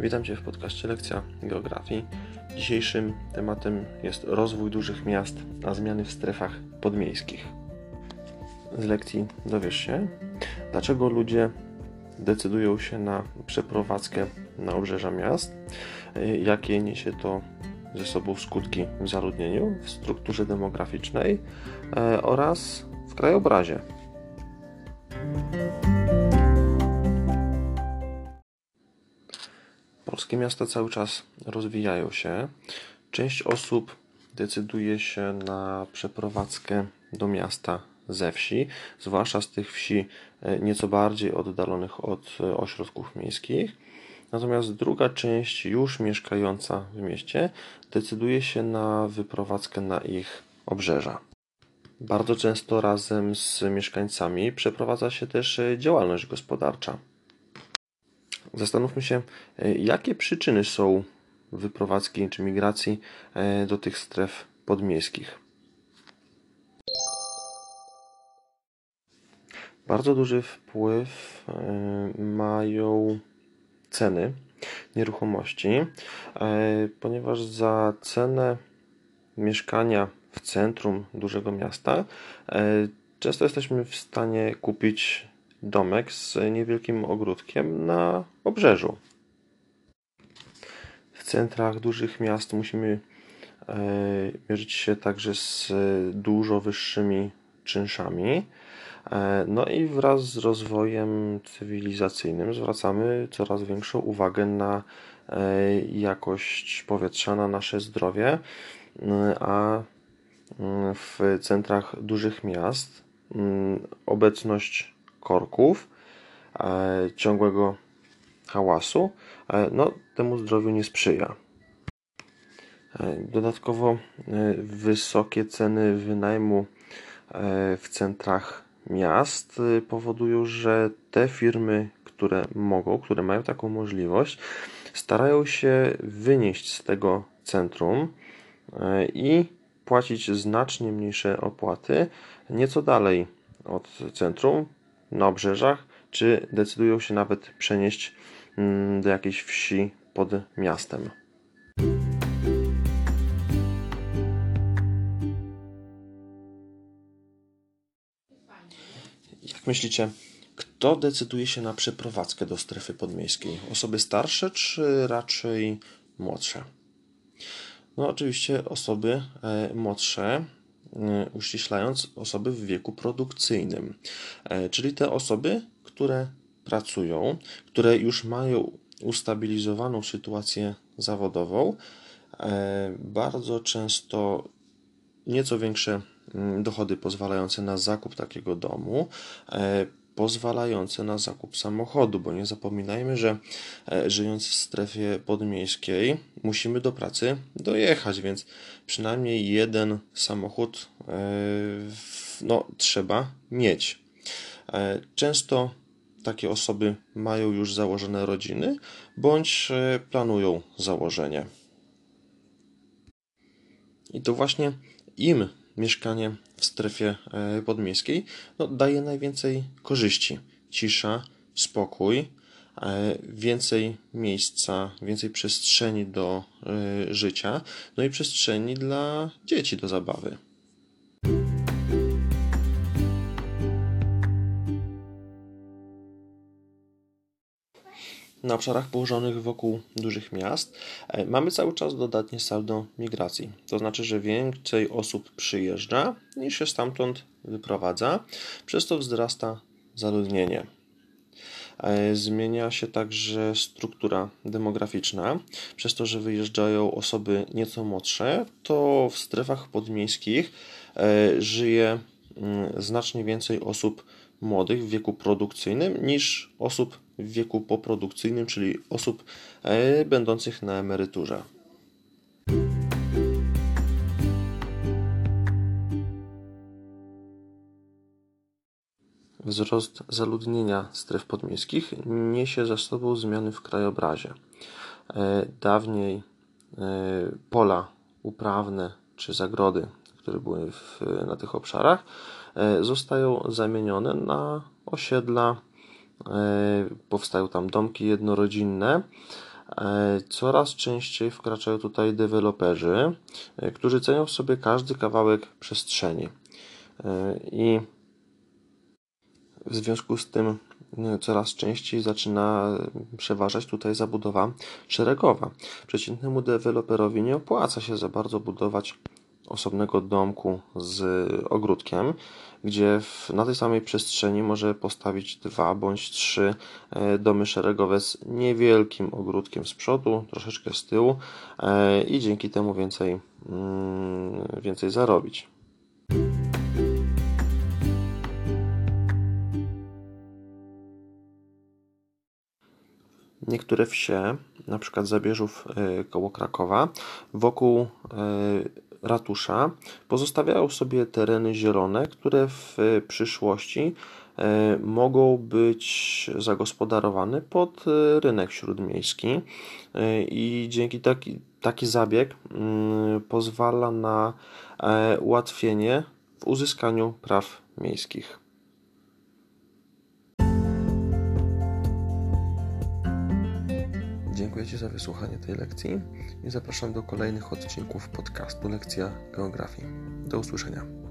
Witam Cię w podcaście Lekcja Geografii. Dzisiejszym tematem jest rozwój dużych miast, a zmiany w strefach podmiejskich. Z lekcji dowiesz się, dlaczego ludzie decydują się na przeprowadzkę na obrzeża miast, jakie niesie to ze sobą skutki w zaludnieniu, w strukturze demograficznej e, oraz w krajobrazie. Polskie miasta cały czas rozwijają się. Część osób decyduje się na przeprowadzkę do miasta ze wsi, zwłaszcza z tych wsi e, nieco bardziej oddalonych od e, ośrodków miejskich. Natomiast druga część, już mieszkająca w mieście, decyduje się na wyprowadzkę na ich obrzeża. Bardzo często razem z mieszkańcami przeprowadza się też e, działalność gospodarcza. Zastanówmy się, e, jakie przyczyny są wyprowadzki czy migracji e, do tych stref podmiejskich. Bardzo duży wpływ e, mają ceny nieruchomości, ponieważ za cenę mieszkania w centrum dużego miasta często jesteśmy w stanie kupić domek z niewielkim ogródkiem na obrzeżu. W centrach dużych miast musimy e, mierzyć się także z dużo wyższymi czynszami. E, no i wraz z rozwojem cywilizacyjnym zwracamy coraz większą uwagę na e, jakość powietrza, na nasze zdrowie, a w centrach dużych miast obecność korków, e, ciągłego hałasu, e, no, temu zdrowiu nie sprzyja. E, dodatkowo wysokie ceny wynajmu w centrach miast powodują, że te firmy, które mogą, które mają taką możliwość, starają się wynieść z tego centrum i płacić znacznie mniejsze opłaty nieco dalej od centrum, na obrzeżach, czy decydują się nawet przenieść mm, do jakiejś wsi pod miastem. Jak myślicie, kto decyduje się na przeprowadzkę do strefy podmiejskiej? Osoby starsze czy raczej młodsze? No, oczywiście osoby e, młodsze uściślając osoby w wieku produkcyjnym, e, czyli te osoby, które pracują, które już mają ustabilizowaną sytuację zawodową, e, bardzo często nieco większe mm, dochody pozwalające na zakup takiego domu, e, pozwalające na zakup samochodu, bo nie zapominajmy, że e, żyjąc w strefie podmiejskiej musimy do pracy dojechać, więc przynajmniej jeden samochód e, no, trzeba mieć. E, często takie osoby mają już założone rodziny bądź planują założenie. I to właśnie im mieszkanie w strefie e, podmiejskiej no, daje najwięcej korzyści. Cisza, spokój, e, więcej miejsca, więcej przestrzeni do e, życia, no i przestrzeni dla dzieci do zabawy. Na obszarach położonych wokół dużych miast e, mamy cały czas dodatnie saldo migracji. To znaczy, że więcej osób przyjeżdża niż się stamtąd wyprowadza, przez to wzrasta zaludnienie. E, zmienia się także struktura demograficzna. Przez to, że wyjeżdżają osoby nieco młodsze, to w strefach podmiejskich e, żyje mm, znacznie więcej osób młodych w wieku produkcyjnym niż osób w wieku poprodukcyjnym, czyli osób e, będących na emeryturze. Wzrost zaludnienia stref podmiejskich niesie za sobą zmiany w krajobrazie. E, dawniej e, pola uprawne czy zagrody, które były w, na tych obszarach, zostają zamienione na osiedla powstają tam domki jednorodzinne Coraz częściej wkraczają tutaj deweloperzy, którzy cenią sobie każdy kawałek przestrzeni. I w związku z tym coraz częściej zaczyna przeważać tutaj zabudowa szeregowa. Przeciętnemu deweloperowi nie opłaca się za bardzo budować osobnego domku z ogródkiem, gdzie w, na tej samej przestrzeni może postawić dwa bądź trzy e, domy szeregowe z niewielkim ogródkiem z przodu, troszeczkę z tyłu e, i dzięki temu więcej, mm, więcej zarobić. niektóre wsie, na przykład Zabierzów e, koło Krakowa, wokół ratusza pozostawiają sobie tereny zielone, które w przyszłości e, mogą być zagospodarowane pod rynek śródmiejski i dzięki taki, taki zabieg mm, pozwala na ułatwienie w uzyskaniu praw miejskich. Dziękuję Ci za wysłuchanie tej lekcji i zapraszam do kolejnych odcinków podcastu Lekcja Geografii. Do usłyszenia.